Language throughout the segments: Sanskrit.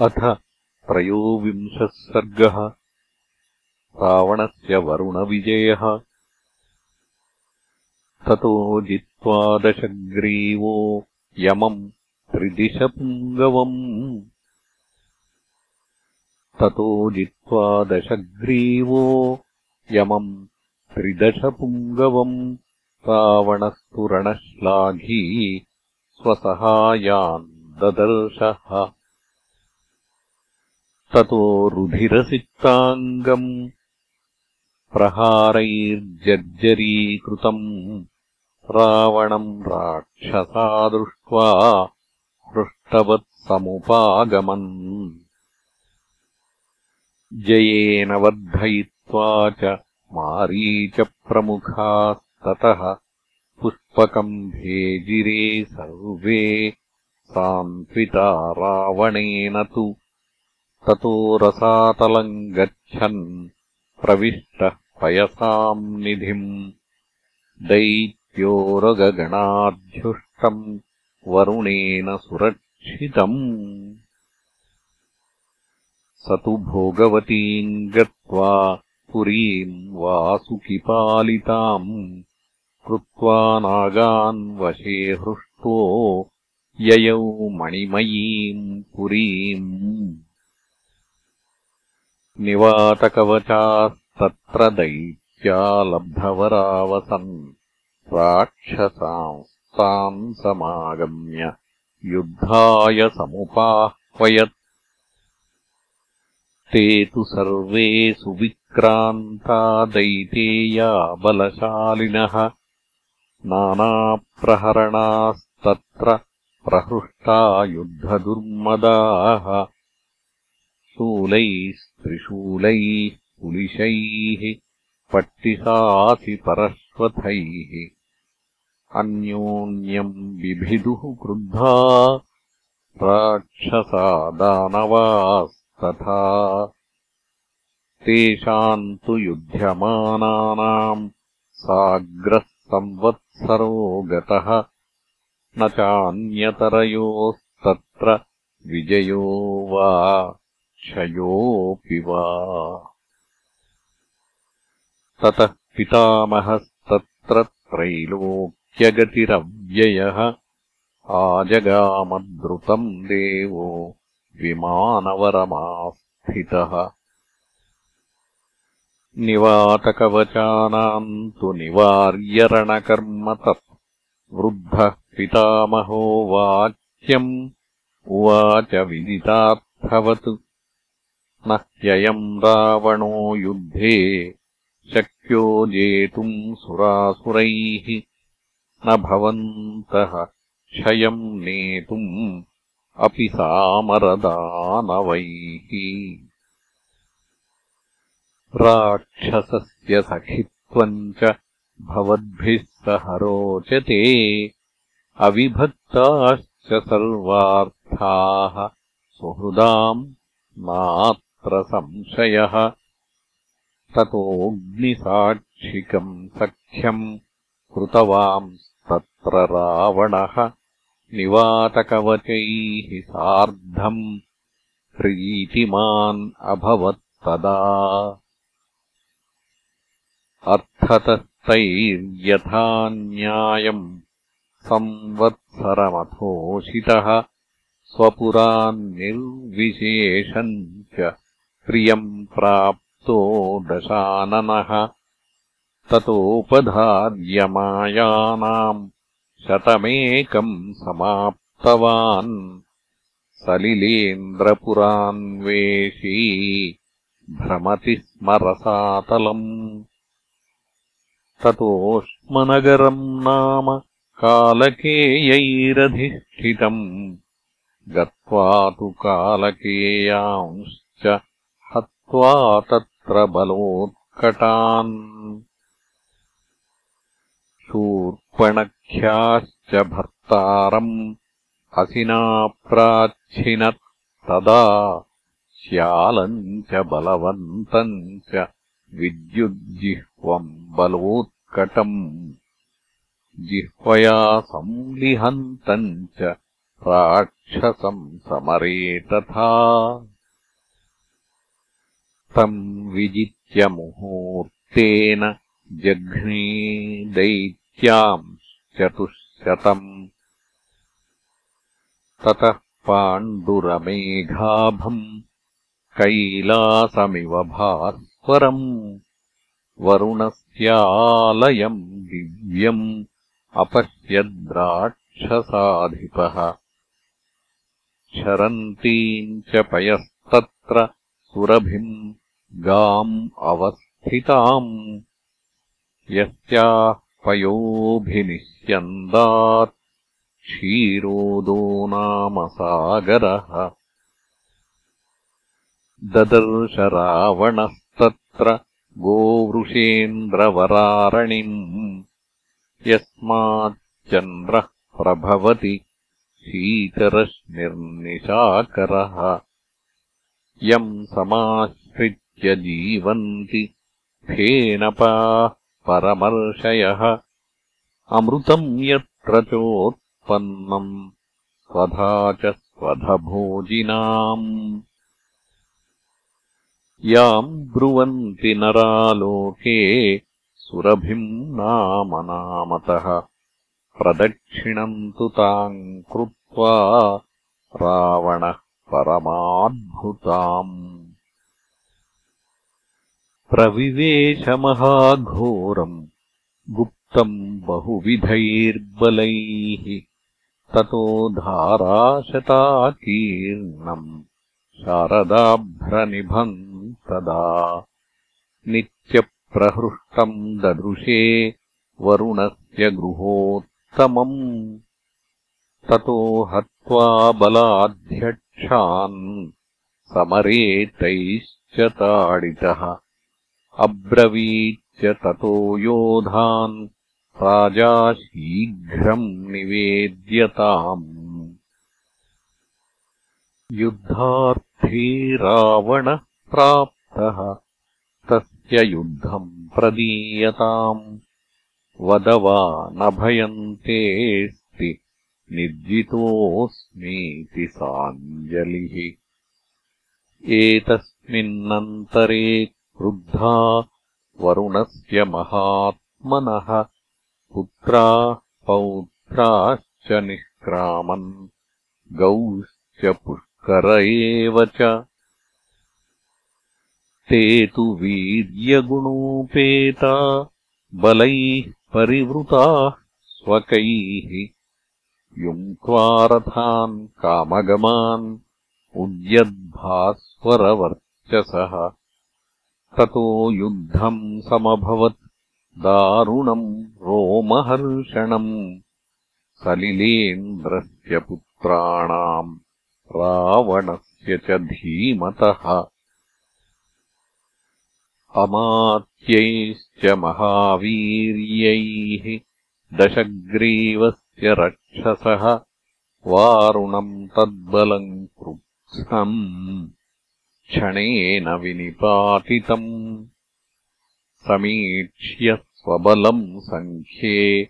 अथ त्रयोविंशः सर्गः। रावणस्य वरुणविजयः। ततो जित्वा दशग्रीवो यमम् त्रिदिशपुङ्गवम्। ततो जित्वा दशग्रीवो यमम् त्रिदशपुङ्गवम्। रावणस्तु रणश्लाघी स्वसहायान् ददर्शः ततो रुधिरसिक्ताङ्गम् प्रहारैर्जर्जरीकृतम् रावणम् राक्षसा दृष्ट्वा हृष्टवत्समुपागमन्। जयेन वर्धयित्वा च मारीचप्रमुखास्ततः पुष्पकम् भेजिरे सर्वे सान्त्विता रावणेन तु ततो रसातलम् गच्छन् प्रविष्टः पयसाम् निधिम् दैत्योरगगणाध्युष्टम् वरुणेन सुरक्षितम् स तु भोगवतीम् गत्वा पुरीम् वासुकिपालिताम् कृत्वा नागान् वशे हृष्टो ययौ मणिमयीम् पुरीम् निवातकवचास्तत्र दैत्या लब्धवरावसन् राक्षसांस्ताम् समागम्य युद्धाय समुपाह्वयत्। ते तु सर्वे सुविक्रान्ता दैतेया बलशालिनः। नानाप्रहरणास्तत्र प्रहृष्टा युद्धदुर्मदाः शूलैस्त्रिशूलैः पुलिशैः पट्टिसासि परश्वथैः अन्योन्यम् बिभिदुः क्रुद्धा राक्षसा दानवास्तथा। तेषाम् तु युध्यमानानाम् साग्रः संवत्सरो गतः। न चान्यतरयोस्तत्र विजयो वा क्षयोऽपि वा। ततः पितामहस्तत्र त्रैलोक्यगतिरव्ययः आजगामद्रुतम् देवो विमानवरमास्थितः। निवातकवचानाम् तु निवार्यरणकर्म तत्। वृद्धः पितामहो वाक्यम् उवाच विदितार्थवत् न ह्ययम् रावणो युद्धे शक्यो जेतुम् सुरासुरैः न भवन्तः क्षयम् नेतुम् अपि सामरदानवैः। राक्षसस्य सखित्वम् च भवद्भिः सह रोचते अविभक्ताश्च सर्वार्थाः सुहृदाम् नात् संशयः। ततोऽग्निसाक्षिकम् सख्यम् कृतवांस्तत्र रावणः निवातकवचैः सार्धम् प्रीतिमान् अभवत्तदा अर्थतस्तैर्यथा न्यायम् संवत्सरमथोषितः स्वपुरान्निर्विशेषम् च प्रियम् प्राप्तो दशाननः ततोपधार्यमायानाम् शतमेकम् समाप्तवान् सलिलेन्द्रपुरान्वेषी भ्रमति स्म रसातलम् ततोष्मनगरम् नाम कालकेयैरधिष्ठितम् गत्वा तु कालकेयांश्च हत्वा तत्र बलोत्कटान्। शूर्पणख्याश्च भर्तारम् असिनाप्राच्छिनत् तदा श्यालम् च बलवन्तम् च विद्युज्जिह्वम् बलोत्कटम्। जिह्वया संलिहन्तम् च राक्षसम् समरे तथा तम् विजित्य मुहूर्तेन जघ्ने दैत्यांश्चतुःशतम् ततः पाण्डुरमेघाभम् कैलासमिव भास्वरम् वरुणस्यालयम् दिव्यम् अपश्यद्राक्षसाधिपः क्षरन्तीम् च पयस्तत्र सुरभिम् गाम् अवस्थिताम् यस्याः पयोभिनिष्यन्दात् क्षीरोदो नाम सागरः। ददर्श रावणस्तत्र गोवृषेन्द्रवरारणिम् यस्माच्चन्द्रः प्रभवति शीतरश्निर्निशाकरः। यम् समाश्रित्य जीवन्ति फेनपाः परमर्षयः। अमृतम् यत्र चोत्पन्नम् स्वधा च स्वधभोजिनाम्। याम् ब्रुवन्ति नरालोके सुरभिम् नामनामतः प्रदक्षिणम् तु ताम् कृत्वा रावणः परमाद्भुताम् प्रविवेशमहाघोरम् गुप्तम् बहुविधैर्बलैः ततो धाराशताकीर्णम् शारदाभ्रनिभम् तदा नित्यप्रहृष्टम् ददृशे वरुणस्य गृहोत्तमम् ततो हत्वा बलाध्यक्षान् समरे तैश्च ताडितः अब्रवीच्च ततो योधान् राजा शीघ्रम् निवेद्यताम् युद्धार्थी रावणः प्राप्तः तस्य युद्धम् प्रदीयताम्। वदवा न भयन्तेऽस्ति निर्जितोऽस्मीति साञ्जलिः। एतस्मिन्नन्तरे क्रुद्धा वरुणस्य महात्मनः पुत्रा पौत्राश्च निष्क्रामन् गौश्च पुष्कर एव च। ते तु वीर्यगुणोपेता बलैः परिवृताः स्वकैः। युङ्क्त्वारथान् कामगमान् उद्यद्भास्वरवर्चसः ततो युद्धम् समभवत्। दारुणम् रोमहर्षणम्। सलिलेन्द्रस्य पुत्राणाम् रावणस्य च धीमतः। अमात्यैश्च महावीर्यैः दशग्रीवस्य रक्षसः। वारुणम् तद्बलम् कृत्स्नम् क्षणेन विनिपातितम्। समीक्ष्य स्वबलम् सङ्ख्ये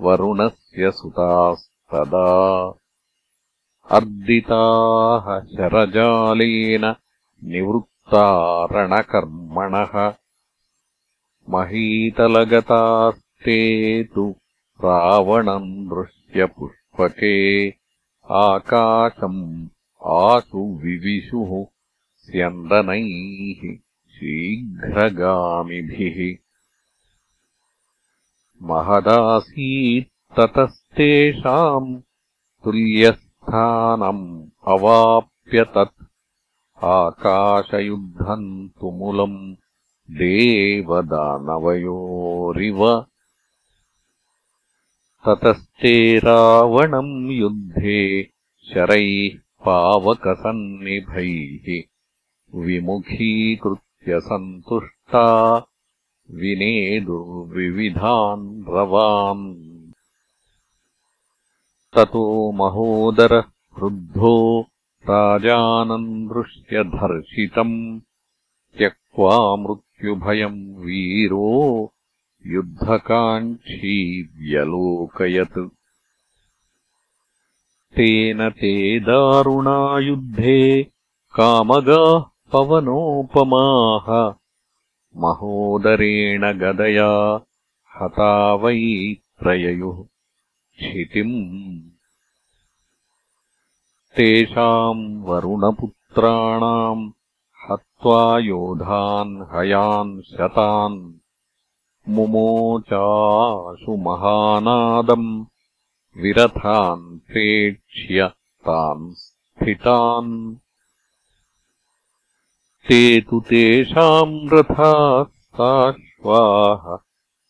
वरुणस्य सुतास्तदा। अर्दिताः शरजालेन निवृत्तारणकर्मणः। महीतलगतास्ते तु रावणम् दृश्य पुष्पके आकाशम् आशु विविशुः स्यन्दनैः शीघ्रगामिभिः। महदासीत्ततस्तेषाम् तुल्यस्थानम् अवाप्य तत् आकाशयुद्धम् तुमुलम् देवदानवयोरिव। ततस्ते रावणम् युद्धे शरैः पावकसन्निभैः विमुखीकृत्य सन्तुष्टा विनेदुर्विविधान् रवान्। ततो महोदरः क्रुद्धो राजानम् दृश्य धर्षितम् त्यक्त्वा मृत्युभयम् वीरो युद्धकाङ्क्षी व्यलोकयत्। तेन ते दारुणायुद्धे कामगाः पवनोपमाः महोदरेण गदया हता वै प्रययुः क्षितिम्। तेषाम् वरुणपुत्राणाम् हत्वा योधान् हयान् शतान्। मुमोचाशु महानादम् विरथान् प्रेक्ष्य तान् स्थितान् ते तु तेषाम् रथास्ताश्वाः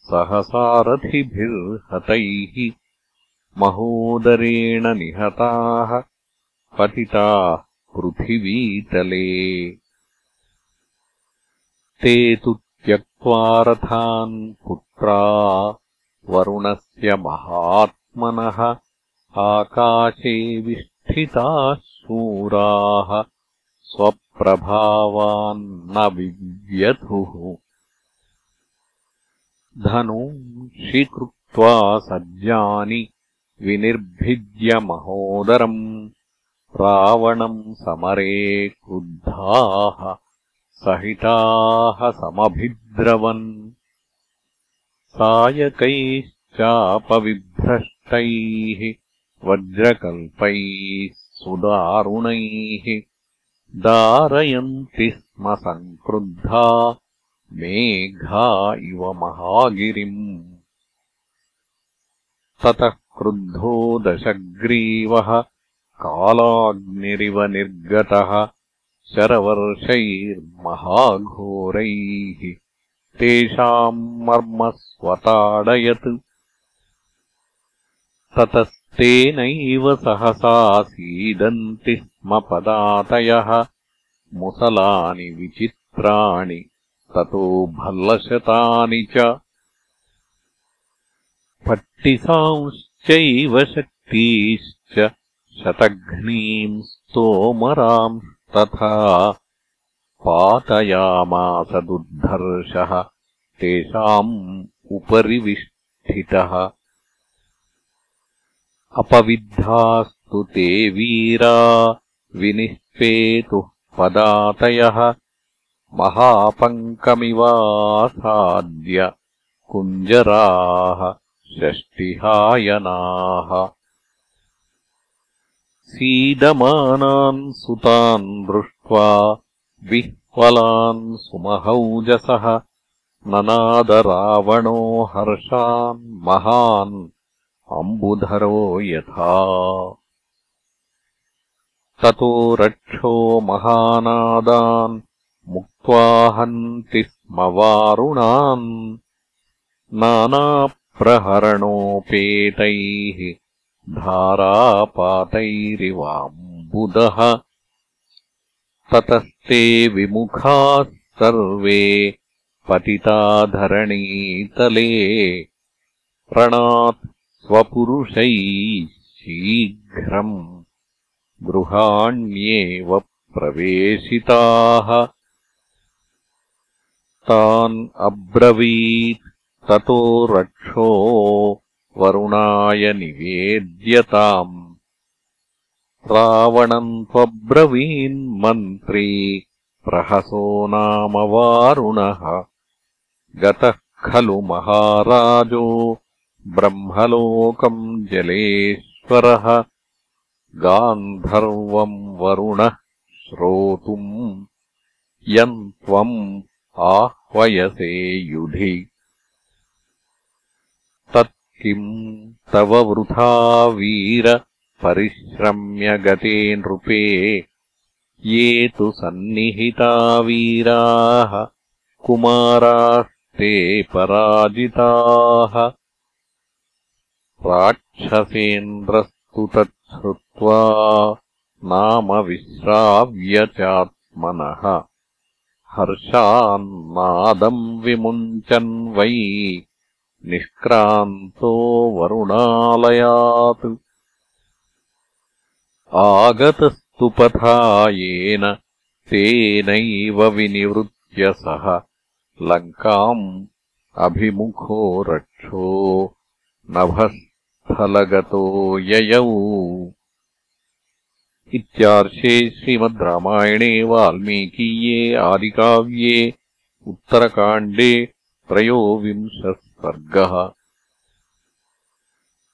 सहसारथिभिर्हतैः महोदरेण निहताः पतिताः पृथिवीतले। ते तु त्यक्त्वा रथान् पुत्रा वरुणस्य महात्मनः आकाशे विष्ठिताः शूराः स्वप्रभावान्न विव्यथुः। धनूंषि कृत्वा सज्जानि विनिर्भिद्य महोदरम् रावणम् समरे क्रुद्धाः सहिताः समभिद्रवन्। सायकैश्चापविभ्रष्टैः वज्रकल्पैः सुदारुणैः दारयन्ति स्म सङ्क्रुद्धा मेघा इव महागिरिम्। ततः क्रुद्धो दशग्रीवः कालाग्निरिव निर्गतः शरवर्षैर्महाघोरैः। तेषाम् मर्मस्वताडयत् ततस्तेनैव सहसा सीदन्ति स्म पदातयः। मुसलानि विचित्राणि ततो भल्लशतानि च। पट्टिसांश्चैव शक्तीश्च शतघ्नीम् स्तोमराम् तथा पातयामास दुर्धर्षः तेषाम् उपरि विष्ठितः अपविद्धास्तु ते वीरा विनिष्पेतुः पदातयः। महापङ्कमिवासाद्य कुञ्जराः षष्टिहायनाः। सीदमानान् सुतान् दृष्ट्वा विह्वलान् सुमहौजसः। ननादरावणो हर्षान् महान् अम्बुधरो यथा। ततो रक्षो महानादान् मुक्त्वा हन्ति स्म वारुणान् नानाप्रहरणोपेतैः धारापातैरिवाम्बुदः। ततस्ते विमुखाः सर्वे पतिता धरणीतले रणात् स्वपुरुषैः शीघ्रम् गृहाण्येव प्रवेशिताः। तान् अब्रवीत् ततो रक्षो वरुणाय निवेद्यताम् रावणम् त्वब्रवीन्मन्त्री प्रहसो नाम वारुणः। गतः खलु महाराजो ब्रह्मलोकम् जलेश्वरः गान्धर्वम् वरुणः श्रोतुम् यम् त्वम् आह्वयसे युधि। तत्किम् तव वृथा वीर परिश्रम्य गते नृपे ये तु सन्निहिता वीराः कुमारास्ते पराजिताः राक्षसेन्द्रस्तु तच्छ्रुत्वा नाम विश्राव्य चात्मनः हर्षान्नादम् विमुञ्चन् वै निष्क्रान्तो वरुणालयात्। आगतस्तु पथा येन तेनैव विनिवृत्य सः। लङ्काम् अभिमुखो रक्षो नभस्थलगतो ययौ। इत्यार्षे श्रीमद् रामायणे वाल्मीकीये आदिकाव्ये उत्तरकाण्डे त्रयोविंशः सर्गः